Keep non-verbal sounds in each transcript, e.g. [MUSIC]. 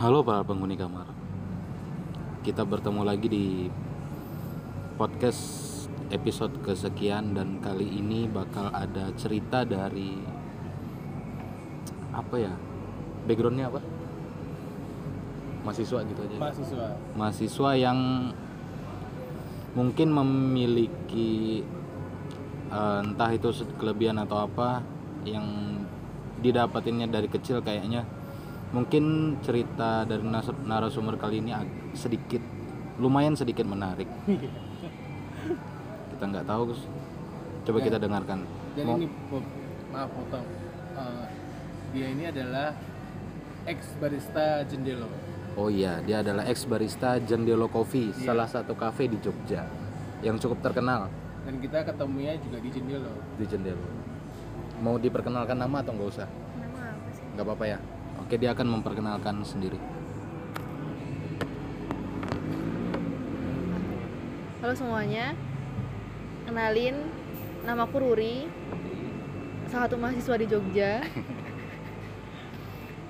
Halo para penghuni kamar. Kita bertemu lagi di podcast episode kesekian dan kali ini bakal ada cerita dari apa ya? Backgroundnya apa? Mahasiswa gitu aja. mahasiswa Mahasiswa yang mungkin memiliki eh, entah itu kelebihan atau apa yang didapatinnya dari kecil kayaknya mungkin cerita dari narasumber kali ini sedikit lumayan sedikit menarik. Kita nggak tahu coba Ya. kita dengarkan. jadi Mau- ini maaf potong. Eh, dia ini adalah ex barista Jendelo. Oh iya dia adalah ex barista Jendelo Coffee Iya. salah satu kafe di Jogja yang cukup terkenal. Dan kita ketemunya juga di Jendelo. Di Jendelo. Mau diperkenalkan nama atau nggak usah? Nama apa sih? nggak apa-apa ya oke dia akan memperkenalkan sendiri Halo semuanya. Kenalin, namaku Ruri. Salah satu mahasiswa di Jogja. [LAUGHS]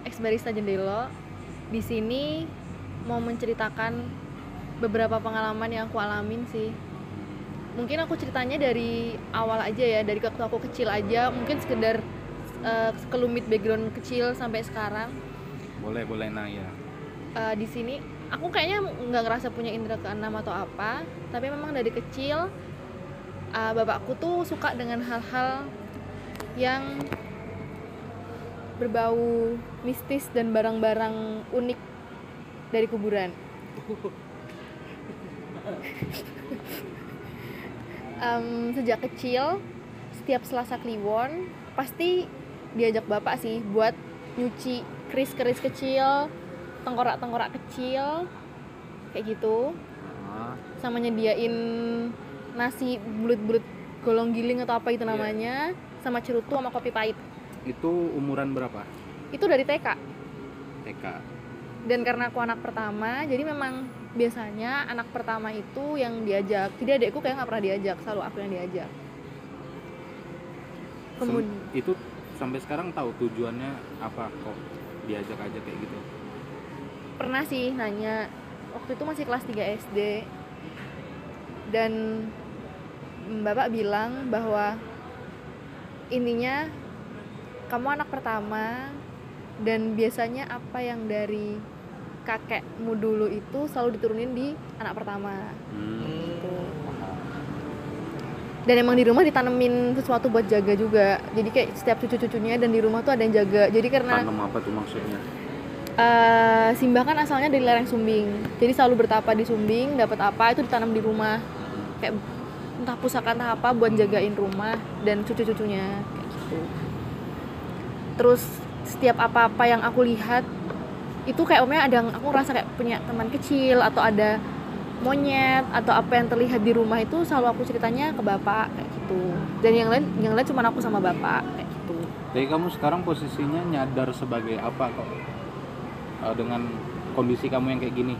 Ex barista Jendelo. Di sini mau menceritakan beberapa pengalaman yang aku alamin sih. Mungkin aku ceritanya dari awal aja ya, dari waktu aku kecil aja, mungkin sekedar eh, kelumit background kecil sampai sekarang. boleh boleh nah ya eh, di sini aku kayaknya nggak ngerasa punya indera keenam atau apa tapi memang dari kecil eh, bapakku tuh suka dengan hal-hal yang berbau mistis dan barang-barang unik dari kuburan [LAUGHS] Em, sejak kecil setiap Selasa Kliwon pasti diajak bapak sih buat nyuci keris-keris kecil tengkorak-tengkorak kecil kayak gitu. Ah, sama nyediain nasi bulut-bulut golong giling atau apa itu Iya. namanya sama cerutu sama kopi pahit. Itu umuran berapa? Itu dari TK TK dan karena aku anak pertama jadi memang biasanya anak pertama itu yang diajak. Jadi adekku kayak nggak pernah diajak selalu aku yang diajak. Kemudian itu sampai sekarang tahu tujuannya apa kok diajak aja kayak gitu? Pernah sih nanya waktu itu masih kelas 3 SD dan bapak bilang bahwa intinya kamu anak pertama dan biasanya apa yang dari kakekmu dulu itu selalu diturunin di anak pertama. Gitu. Dan emang di rumah ditanemin sesuatu buat jaga juga jadi kayak setiap cucu-cucunya dan di rumah tuh ada yang jaga jadi karena tanam apa tuh maksudnya Eh, Simbah kan asalnya dari lereng Sumbing. Jadi selalu bertapa di Sumbing, dapat apa itu ditanam di rumah. Kayak entah pusaka entah apa buat jagain rumah dan cucu-cucunya kayak gitu. Terus setiap apa-apa yang aku lihat itu kayak omnya ada aku ngerasa kayak punya teman kecil atau ada monyet atau apa yang terlihat di rumah itu selalu aku ceritanya ke bapak kayak gitu. Dan yang lain yang lain cuma aku sama bapak kayak gitu. jadi kamu sekarang posisinya nyadar sebagai apa kok Eh, dengan kondisi kamu yang kayak gini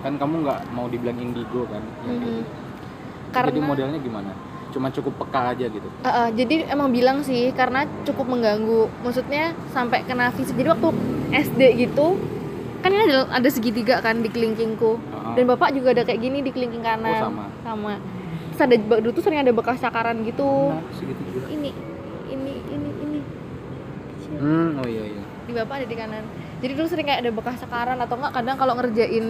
kan kamu nggak mau dibilang indigo kan kayak Mhm. gitu. Karena jadi modelnya gimana cuma cukup peka aja gitu Uh, uh, jadi emang bilang sih karena cukup mengganggu maksudnya sampai kena fisik jadi waktu SD gitu kan ini ada, ada segitiga kan di kelingkingku. Heeh. dan bapak juga ada kayak gini di kelingking oh kanan sama. Sama. Terus ada dulu tuh sering ada bekas cakaran gitu. Nah, ini ini ini ini. Hmm oh iya iya. Di bapak ada di kanan. Jadi dulu sering kayak ada bekas cakaran atau enggak kadang kalau ngerjain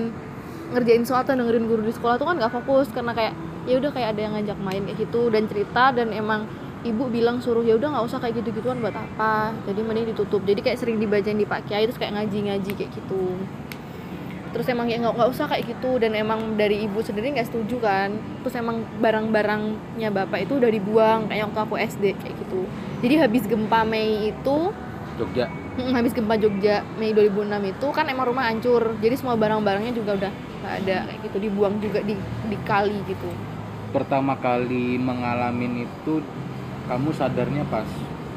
ngerjain soal atau dengerin guru di sekolah tuh kan nggak fokus. Karena kayak ya udah kayak ada yang ngajak main kayak gitu dan cerita dan emang ibu bilang suruh ya udah nggak usah kayak gitu gituan buat apa? Jadi mending ditutup. Jadi kayak sering dibacain di pak kiai terus kayak ngaji ngaji kayak gitu. Terus emang ya nggak usah kayak gitu. Dan emang dari ibu sendiri nggak setuju kan? Terus emang barang-barangnya bapak itu udah dibuang kayak waktu aku SD kayak gitu. Jadi habis gempa Mei itu Jogja. Habis gempa Jogja Mei 2006 itu kan emang rumah hancur. Jadi semua barang-barangnya juga udah nggak ada kayak gitu. Dibuang juga di di kali gitu. Pertama kali mengalami itu kamu sadarnya pas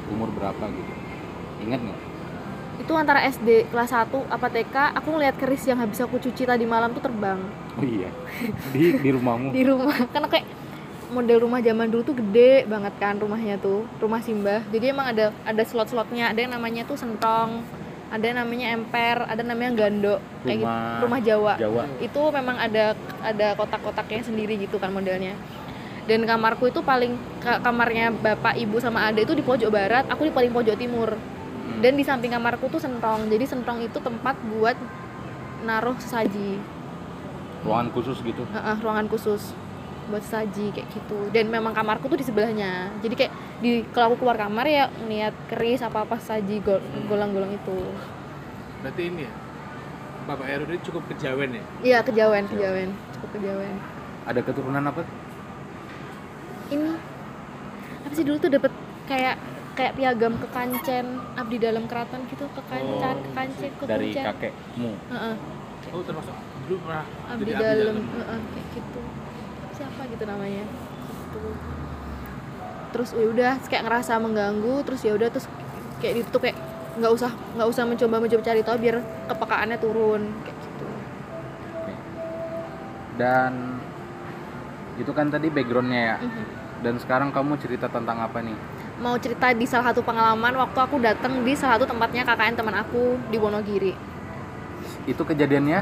umur berapa gitu? Ingat nggak? Itu antara SD kelas 1 apa TK aku ngeliat keris yang habis aku cuci tadi malam tuh terbang. Oh iya [LAUGHS] di di rumahmu? Di rumah karena kayak model rumah zaman dulu tuh gede banget kan rumahnya tuh rumah Simbah. Jadi emang ada ada slot-slotnya ada yang namanya tuh sentong ada namanya emper ada namanya gando kayak gitu. Rumah- rumah Jawa. Jawa. Itu memang ada ada kotak-kotaknya sendiri gitu kan modelnya dan kamarku itu paling ka- kamarnya bapak ibu sama ade itu di pojok barat aku di paling pojok timur. Hmm. dan di samping kamarku tuh sentong jadi sentong itu tempat buat naruh sesaji. Ruangan khusus gitu? Heeh, ruangan khusus buat sesaji kayak gitu. Dan memang kamarku tuh di sebelahnya. Jadi kayak di kalau aku keluar kamar ya niat keris apa apa sesaji gol- golang-golang itu. Berarti ini ya. Bapak Heru ini cukup kejawen ya. iya kejawen. kejawen. Cukup kejawen. Ada keturunan apa ini apa sih dulu tuh dapet kayak kayak piagam kekancen abdi dalam keraton gitu kekancan Oh, kekancen dari kekuncen kakekmu? Heeh, Oh termasuk dulu pernah abdi jadi dalam heeh, kayak gitu. Siapa gitu namanya? Gitu. terus ya udah kayak ngerasa mengganggu terus ya udah terus kayak ditutup kayak nggak usah nggak usah mencoba mencoba cari tahu biar kepekaannya turun kayak gitu. Dan itu kan tadi backgroundnya ya? Mhm. Dan sekarang kamu cerita tentang apa nih? Mau cerita di salah satu pengalaman waktu aku datang di salah satu tempatnya KKN teman aku di Wonogiri. Itu kejadiannya?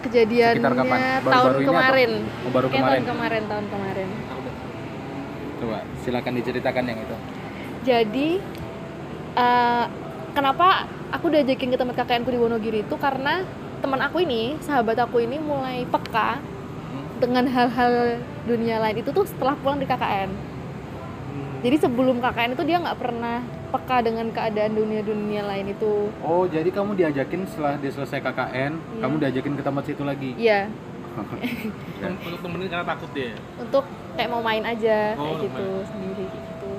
Kejadiannya Sekitar kapan? tahun ini kemarin. Atau- oh, baru Kayak kemarin. tahun kemarin tahun kemarin. Coba silakan diceritakan yang itu. Jadi eh, kenapa aku diajakin ke tempat KKN ku di Wonogiri itu? Karena teman aku ini sahabat aku ini mulai peka dengan hal-hal dunia lain. Itu tuh setelah pulang di KKN jadi sebelum KKN itu dia nggak pernah peka dengan keadaan dunia-dunia lain itu. Oh jadi kamu diajakin setelah dia selesai KKN Iya. kamu diajakin ke tempat situ lagi? Iya. [LAUGHS] Tem- Untuk temenin karena takut dia. untuk kayak mau main aja Oh, kayak gitu sendiri gitu.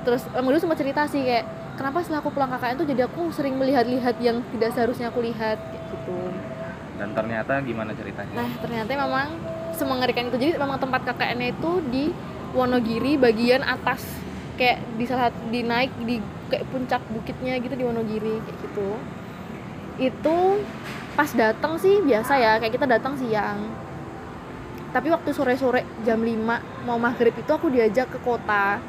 Terus emang dulu sempat cerita sih kayak kenapa setelah aku pulang KKN tuh jadi aku sering melihat-lihat yang tidak seharusnya aku lihat kayak gitu. Dan ternyata gimana ceritanya? Nah ternyata memang semengerikan itu jadi memang tempat KKN-nya itu di Wonogiri bagian atas. Kayak di salah di naik di kayak puncak bukitnya gitu di Wonogiri kayak gitu. Itu pas datang sih biasa ya kayak kita datang siang. Tapi waktu sore-sore jam 5 mau maghrib itu aku diajak ke kota.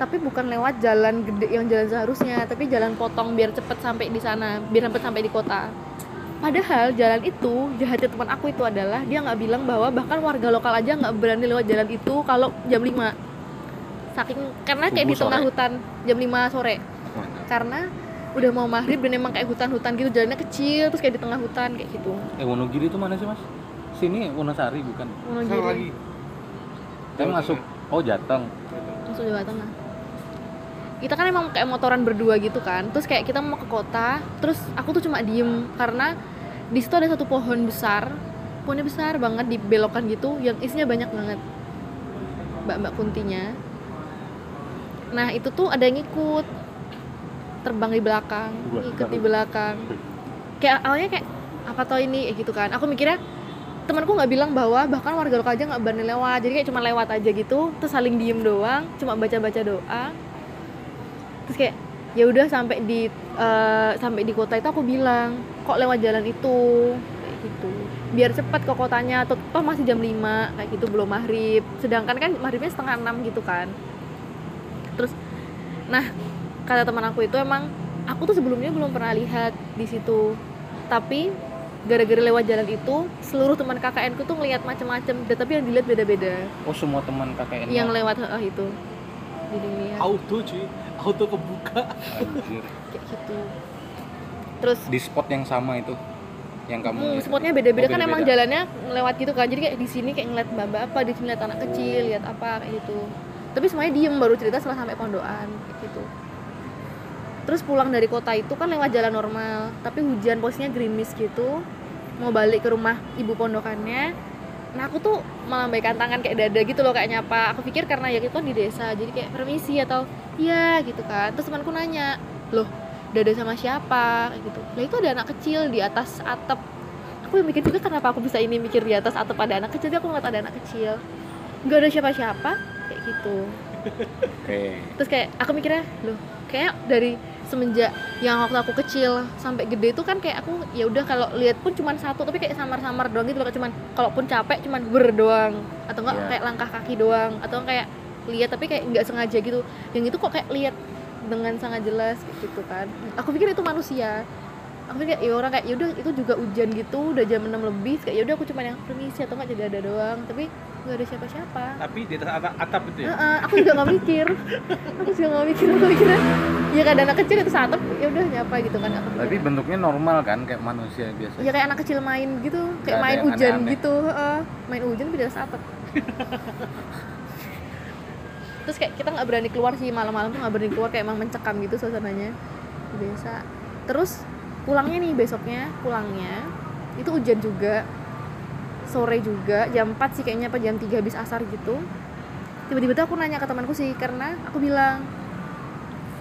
Tapi bukan lewat jalan gede yang jalan seharusnya tapi jalan potong biar cepet sampai di sana biar cepet sampai di kota padahal jalan itu jahatnya teman aku itu adalah dia nggak bilang bahwa bahkan warga lokal aja nggak berani lewat jalan itu kalau jam 5 saking karena kayak di Subuh tengah sore. hutan jam 5 sore. Karena udah mau maghrib dan emang kayak hutan-hutan gitu jalannya kecil terus kayak di tengah hutan kayak gitu. Eh Wonogiri itu mana sih mas? Sini Wonosari bukan? Wonogiri. Lagi. tapi masuk. Oh Jateng. Masuk Jawa Tengah. Kita kan emang kayak motoran berdua gitu kan. Terus kayak kita mau ke kota terus aku tuh cuma diem. Karena di situ ada satu pohon besar pohonnya besar banget di belokan gitu yang isinya banyak banget. Mbak-mbak kuntinya. Nah itu tuh ada yang ngikut. Terbang di belakang ngikut di belakang. Kayak awalnya kayak apa tau ini? Gitu kan. Aku mikirnya temanku nggak bilang bahwa bahkan warga lokal aja nggak berani lewat. Jadi kayak cuma lewat aja gitu terus saling diem doang cuma baca baca doa. Terus kayak ya udah sampai di eh, sampai di kota itu aku bilang kok lewat jalan itu? Kayak gitu. Biar cepat ke kotanya atau toh masih jam 5 kayak gitu belum maghrib. Sedangkan kan maghribnya setengah enam gitu kan. Terus nah kata teman aku itu emang aku tuh sebelumnya belum pernah lihat di situ. Tapi gara-gara lewat jalan itu seluruh teman KKN ku tuh ngelihat macem-macem dan tapi yang dilihat beda-beda. Oh semua teman KKN yang lewat heeh, itu. Jadi ngeliat Auto cuy. Auto kebuka. Anjir. kayak gitu terus di spot yang sama itu yang kamu Hmm, spotnya beda-beda Oh, kan emang beda-beda. jalannya lewat gitu kan jadi kayak di sini kayak ngeliat mbak apa di sini lihat anak kecil lihat apa kayak gitu tapi semuanya diem baru cerita setelah sampai pondokan kayak gitu terus pulang dari kota itu kan lewat jalan normal tapi hujan posisinya gerimis gitu mau balik ke rumah ibu pondokannya nah aku tuh melambaikan tangan kayak dada gitu loh kayak nyapa. Aku pikir karena ya itu kan di desa jadi kayak permisi atau iya gitu kan. Terus temanku nanya loh dada sama siapa? Kayak gitu. Lah itu ada anak kecil di atas atap. Aku yang mikir juga kenapa aku bisa ini mikir di atas atap ada anak kecil jadi aku ngeliat ada anak kecil. Nggak ada siapa-siapa kayak gitu. [LAUGHS] Oke. Terus kayak aku mikirnya loh kayak dari semenjak yang waktu aku kecil sampai gede itu kan kayak aku ya udah kalau lihat pun cuman satu tapi kayak samar-samar doang gitu loh cuman kalaupun capek cuman ber doang atau enggak Iya. kayak langkah kaki doang atau kayak lihat tapi kayak nggak sengaja gitu. Yang itu kok kayak lihat dengan sangat jelas gitu kan. Aku pikir itu manusia. Aku kayak ya orang kayak yaudah itu juga hujan gitu udah jam 6 lebih kayak yaudah aku cuma yang permisi atau nggak jadi ada doang. Tapi nggak ada siapa-siapa Tapi di atas atap, atap itu ya. Heeh, aku juga nggak mikir aku juga nggak mikir aku mikirnya ya kayak anak kecil itu satu ya udah nyapa gitu kan aku Tapi mikirnya. bentuknya normal kan kayak manusia biasa. ya kayak anak kecil main gitu kayak main hujan aneh-aneh. gitu heeh. main hujan tapi di atas atap terus kayak kita nggak berani keluar sih malam-malam tuh nggak berani keluar kayak emang mencekam gitu suasananya biasa terus pulangnya nih besoknya pulangnya itu hujan juga sore juga jam 4 sih kayaknya apa jam 3 habis asar gitu. Tiba-tiba tuh aku nanya ke temanku sih karena aku bilang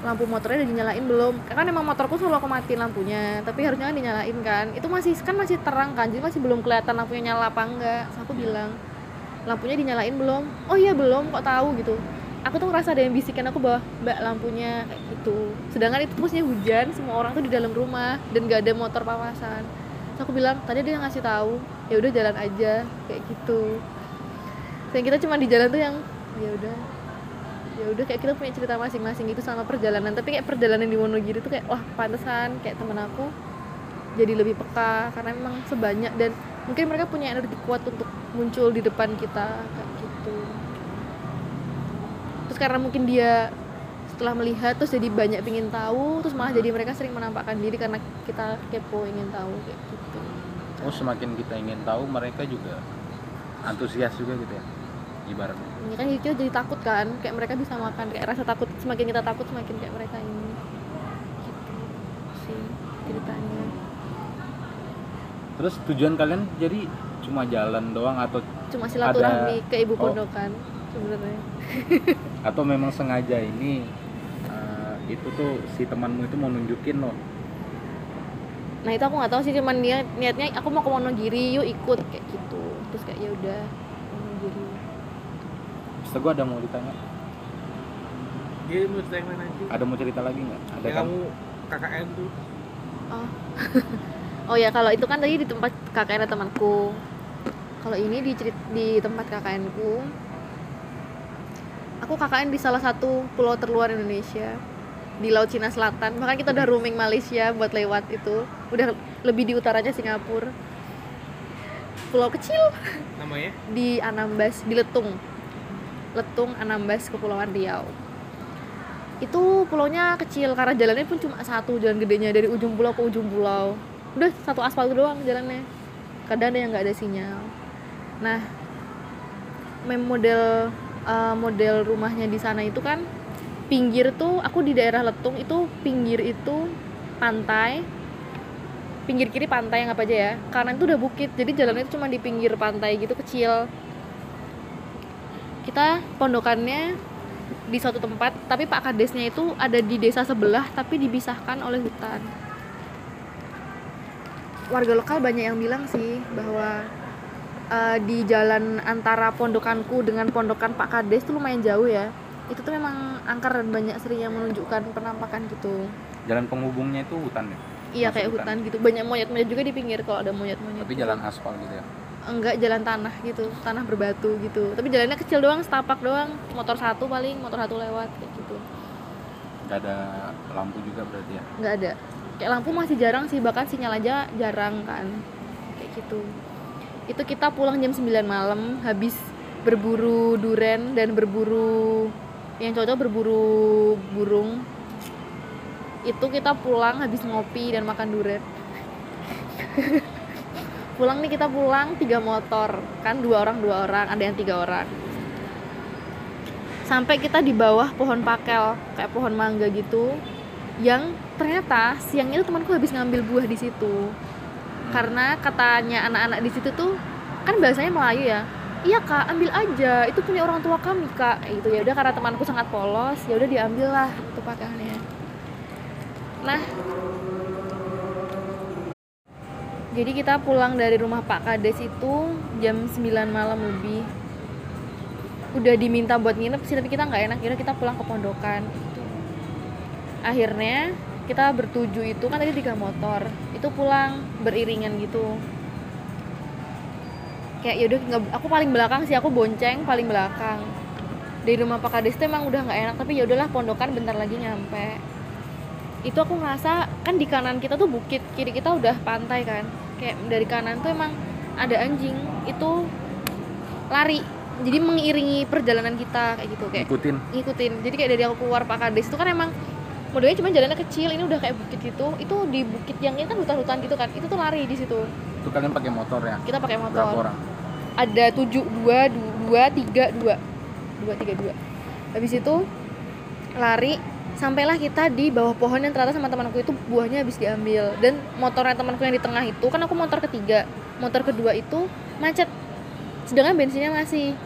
lampu motornya udah dinyalain belum? Kan emang motorku selalu aku matiin lampunya tapi harusnya kan dinyalain kan. Itu masih kan masih terang kan jadi masih belum kelihatan lampunya nyala apa enggak. Terus aku bilang lampunya dinyalain belum? Oh iya belum kok tahu? gitu. Aku tuh ngerasa ada yang bisikin aku bahwa mbak lampunya kayak gitu. Sedangkan itu musimnya hujan semua orang tuh di dalam rumah dan gak ada motor pawasan Aku bilang tadi dia ngasih tahu. Ya udah jalan aja. Kayak gitu. Dan kita cuma di jalan tuh yang ya udah. Ya udah kayak kita punya cerita masing-masing gitu sama perjalanan. Tapi kayak perjalanan di Wonogiri tuh kayak wah pantesan kayak temen aku jadi lebih peka karena memang sebanyak dan mungkin mereka punya energi kuat untuk muncul di depan kita kayak gitu. Terus karena mungkin dia setelah melihat terus jadi banyak pingin tahu terus malah jadi mereka sering menampakkan diri karena kita kepo ingin tahu kayak gitu Oh semakin kita ingin tahu mereka juga antusias juga gitu ya ibaratnya. ini kan kita jadi takut kan kayak mereka bisa makan kayak rasa takut semakin kita takut semakin kayak mereka ini gitu sih ceritanya Terus tujuan kalian jadi cuma jalan doang atau cuma silaturahmi ke ibu Oh. pondokan sebenarnya atau memang sengaja ini itu tuh si temanmu itu mau nunjukin loh nah itu aku nggak tahu sih cuman dia niatnya aku mau ke Wonogiri yuk ikut. Kayak gitu. Terus kayak ya udah Wonogiri. Terus gue ada mau ditanya? Dia mau cerita yang mana nanti? ada mau cerita lagi nggak? Ada Yang kan? kamu KKN tuh. oh. [LAUGHS] Oh ya kalau itu kan tadi di tempat KKN temanku. Kalau ini di cerit- di tempat KKN ku aku KKN di salah satu pulau terluar Indonesia di Laut Cina Selatan. Bahkan kita udah roaming Malaysia buat lewat itu. Udah lebih di utaranya Singapura. Pulau kecil. Namanya? di Anambas di Letung. Letung Anambas Kepulauan Riau. Itu pulaunya kecil karena jalannya pun cuma satu. Jalan gedenya dari ujung pulau ke ujung pulau. Udah satu aspal doang jalannya. Kadang ada yang nggak ada sinyal. Nah mem model eh, model rumahnya di sana itu kan pinggir tuh aku di daerah Letung itu pinggir itu pantai. Pinggir kiri pantai yang apa aja ya. Kanan itu udah bukit jadi jalannya itu cuma di pinggir pantai gitu kecil. Kita pondokannya di suatu tempat tapi Pak Kadesnya itu ada di desa sebelah tapi dipisahkan oleh hutan. Warga lokal banyak yang bilang sih bahwa eh, di jalan antara pondokanku dengan pondokan Pak Kades itu lumayan jauh ya. Itu tuh memang angker dan banyak sering yang menunjukkan penampakan gitu. Jalan penghubungnya itu hutan ya? Iya Masuk kayak hutan. hutan gitu. Banyak monyet-monyet juga di pinggir kalau ada monyet-monyet tapi gitu. jalan aspal gitu ya? Enggak jalan tanah gitu tanah berbatu gitu. Tapi jalannya kecil doang setapak doang. Motor satu paling motor satu lewat kayak gitu. Nggak ada lampu juga berarti ya? Nggak ada. Kayak lampu masih jarang sih bahkan sinyal aja jarang kan. Kayak gitu. Itu kita pulang jam 9 malam habis berburu duren dan berburu yang cocok berburu burung. Itu kita pulang habis ngopi dan makan duren [LAUGHS] pulang nih kita pulang tiga motor. Kan dua orang dua orang. Ada yang tiga orang. Sampai kita di bawah pohon pakel kayak pohon mangga gitu yang ternyata siangnya itu temanku habis ngambil buah di situ. Karena katanya anak-anak di situ tuh kan bahasanya Melayu ya iya kak ambil aja. Itu punya orang tua kami kak. Gitu. Ya udah karena temanku sangat polos ya udah diambil lah itu pakaiannya nah. Jadi kita pulang dari rumah Pak Kades itu jam 9 malam lebih. Udah diminta buat nginep sih tapi kita nggak enak. Kira kita pulang ke pondokan. Akhirnya kita bertuju itu kan tadi tiga motor. Itu pulang beriringan gitu kayak yaudah nggak aku paling belakang sih aku bonceng paling belakang. Dari rumah Pak Kades itu emang udah nggak enak tapi ya udahlah pondokan bentar lagi nyampe. Itu aku ngerasa kan di kanan kita tuh bukit kiri kita udah pantai kan. Kayak dari kanan tuh emang ada anjing itu lari. Jadi mengiringi perjalanan kita kayak gitu kayak ikutin ngikutin. Jadi kayak dari aku keluar Pak Kades itu kan emang modelnya cuma jalannya kecil ini udah kayak bukit gitu. Itu di bukit yang ini kan hutan-hutan gitu kan itu tuh lari di situ itu kalian pakai motor ya? Kita pakai berapa motor orang? Ada tujuh dua du- dua tiga dua. Dua tiga dua. Habis itu lari sampailah kita di bawah pohon yang ternyata sama temanku itu buahnya habis diambil. Dan motornya temanku yang di tengah itu kan aku motor ketiga. Motor kedua itu macet. Sedangkan bensinnya masih.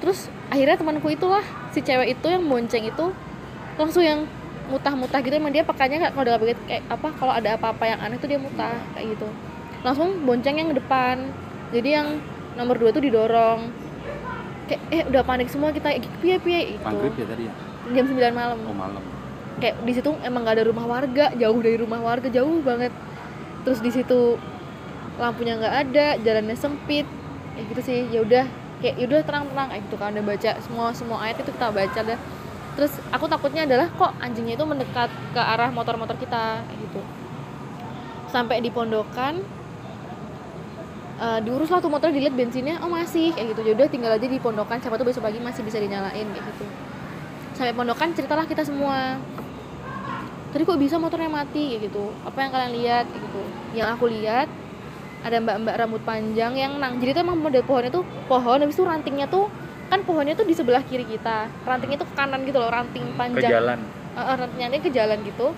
Terus akhirnya temanku itulah si cewek itu yang bonceng itu langsung yang mutah-mutah gitu. Emang dia pakainya kalau udah begitu kayak apa kalau ada apa-apa yang aneh tuh dia mutah kayak gitu langsung bonceng yang depan. Jadi yang nomor dua tuh didorong. Kayak eh udah panik semua kita. Piye piye itu maghrib ya tadi ya? Jam 9 malam. Oh malam. Kayak di situ emang gak ada rumah warga jauh dari rumah warga jauh banget. Terus di situ lampunya nggak ada jalannya sempit. Kayak gitu sih ya udah. Kayak yaudah terang terang kayak gitu kan udah baca semua semua ayat itu kita baca dah. Terus aku takutnya adalah kok anjingnya itu mendekat ke arah motor-motor kita kayak gitu. Sampai di pondokan eh, diurus lah tuh motor dilihat bensinnya oh masih kayak gitu. Yaudah tinggal aja di pondokan siapa tuh besok pagi masih bisa dinyalain kayak gitu. Sampai pondokan ceritalah kita semua. Tadi kok bisa motornya mati kayak gitu. Apa yang kalian lihat kayak gitu. Yang aku lihat ada mbak-mbak rambut panjang yang nang jadi itu emang model pohonnya tuh pohon habis itu rantingnya tuh kan pohonnya tuh di sebelah kiri kita. Rantingnya tuh ke kanan gitu loh ranting ke panjang jalan. Eh, eh, rantingnya ke jalan gitu.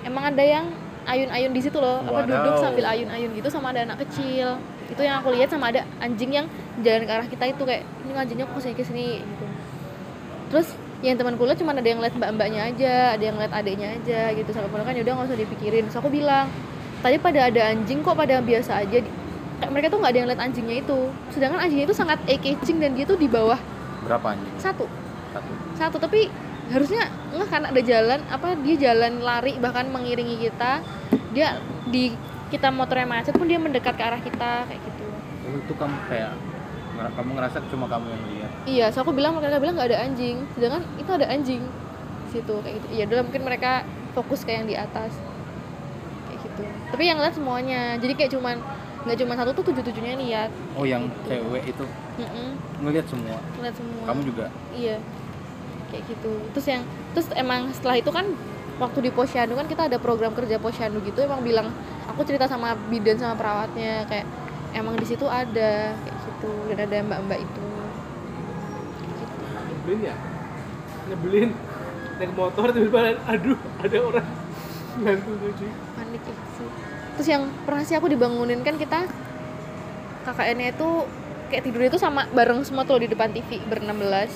Emang ada yang ayun-ayun di situ loh. Apa duduk Wadaw. sambil ayun-ayun gitu sama ada anak kecil. Itu yang aku lihat sama ada anjing yang jalan ke arah kita itu kayak ini anjingnya kok ke sini ke sini gitu. Terus yang temanku lihat cuma ada yang lihat mbak-mbaknya aja ada yang lihat adiknya aja gitu. Sampai kan yaudah nggak usah dipikirin. Terus aku bilang tadi pada ada anjing kok pada biasa aja. Kayak mereka tuh nggak ada yang lihat anjingnya itu. Sedangkan anjingnya itu sangat eye catching dan dia tuh di bawah berapa anjing? satu. Satu. Satu tapi harusnya nggak kan ada jalan apa dia jalan lari bahkan mengiringi kita. Dia di kita motornya macet pun dia mendekat ke arah kita kayak gitu. Oh, itu kamu kayak kamu ngerasa cuma kamu yang lihat? Iya so aku bilang mereka bilang nggak ada anjing. Sedangkan itu ada anjing situ kayak gitu. Ya udah mungkin mereka fokus ke yang di atas. Kayak gitu. Tapi yang lihat semuanya. Jadi kayak cuman nggak cuma satu tuh tujuh tujuhnya lihat. Oh yang Gitu. cewek itu? Mm-mm, ngelihat semua? Lihat semua. Kamu juga? Iya kayak gitu. Terus yang terus emang setelah itu kan waktu di posyandu kan kita ada program kerja posyandu gitu emang bilang aku cerita sama bidan sama perawatnya kayak emang di situ ada kayak gitu. Dan ada mbak-mbak itu. Nyebelin ya? Nyebelin. Naik motor tiba-tiba aduh ada orang gantung cuy panik ya sih. Terus yang pernah sih aku dibangunin kan kita KKN-nya itu kayak tidurnya itu sama bareng semua tuh di depan TV berenam belas.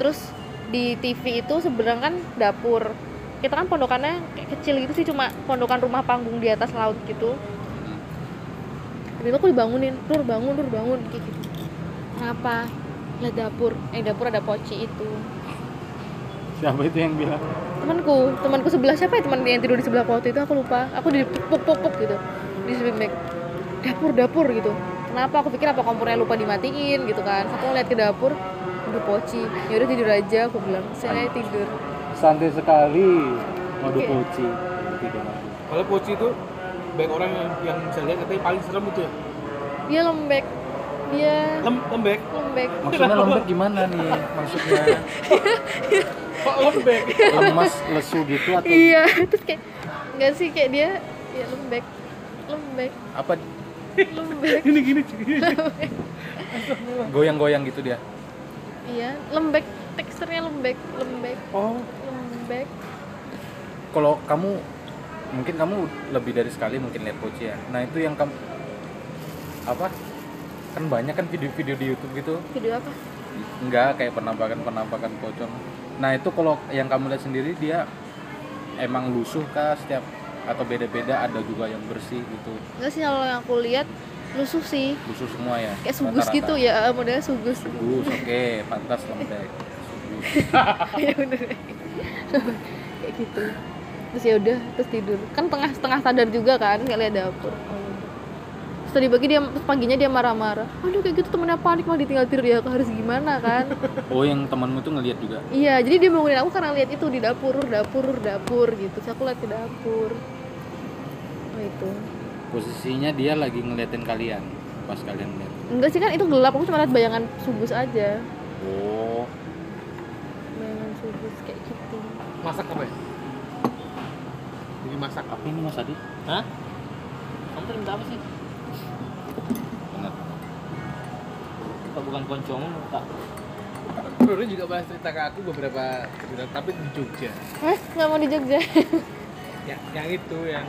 Terus di TV itu seberang kan dapur. Kita kan pondokannya kayak kecil gitu sih cuma pondokan rumah panggung di atas laut gitu. Tiba-tiba aku dibangunin Nur bangun Nur bangun kayak gitu. Kenapa? Lihat dapur eh dapur ada poci itu. Siapa itu yang bilang? Temanku temanku sebelah siapa ya teman yang tidur di sebelah waktu itu? Aku lupa. Aku di puk puk puk gitu. Di bag dapur dapur gitu. Kenapa? Aku pikir apa kompornya lupa dimatiin gitu kan. Aku ngeliat ke dapur udah poci. Ya udah tidur aja aku bilang. Saya tidur. Santai sekali. Waduh Oke. poci. Tidur kalau poci itu banyak orang yang, yang saya lihat katanya paling serem itu ya? Dia lembek. Dia Lem, lembek? lembek. Maksudnya lembek gimana nih? Maksudnya? [LAUGHS] Kok lembek? Lemas lesu gitu atau iya terus kayak enggak sih kayak dia ya lembek. Lembek. Apa? Lembek. [LAUGHS] Gini gini gini. Goyang-goyang gitu dia iya lembek teksturnya lembek lembek. Oh. Lembek. Kalau kamu mungkin kamu lebih dari sekali mungkin lihat poci ya. Nah itu yang kamu apa? Kan banyak kan video-video di YouTube gitu. Video apa? Enggak kayak penampakan penampakan pocong. Nah itu kalau yang kamu lihat sendiri dia emang lusuh kah setiap atau beda-beda ada juga yang bersih gitu? Enggak sih kalau yang aku lihat lusuh sih. Lusuh semua ya kayak sugus gitu ya modelnya sugus. Sugus oke pantas lembek [LAUGHS] ya bener kayak gitu. Terus ya udah terus tidur. Kan tengah setengah sadar juga kan nggak lihat dapur. Terus tadi pagi dia terus paginya dia marah-marah. Aduh kayak gitu temennya panik malah ditinggal tidur. Ya aku harus gimana kan? [LAUGHS] Oh yang temanmu tuh ngelihat juga? Iya jadi dia bangunin aku karena lihat itu di dapur dapur dapur gitu. Terus aku lihat ke dapur. Oh itu posisinya dia lagi ngeliatin kalian pas kalian lihat enggak sih kan itu gelap aku cuma lihat bayangan subus aja oh bayangan subus kayak gitu Masak apa ya? Ini masak apa? ini mas Adi Hah? Kamu tadi minta apa sih? benar Apa bukan koncomu tak? Roro juga bahas cerita ke aku beberapa cerita, tapi di Jogja. Hah? nggak mau di Jogja Ya, yang itu yang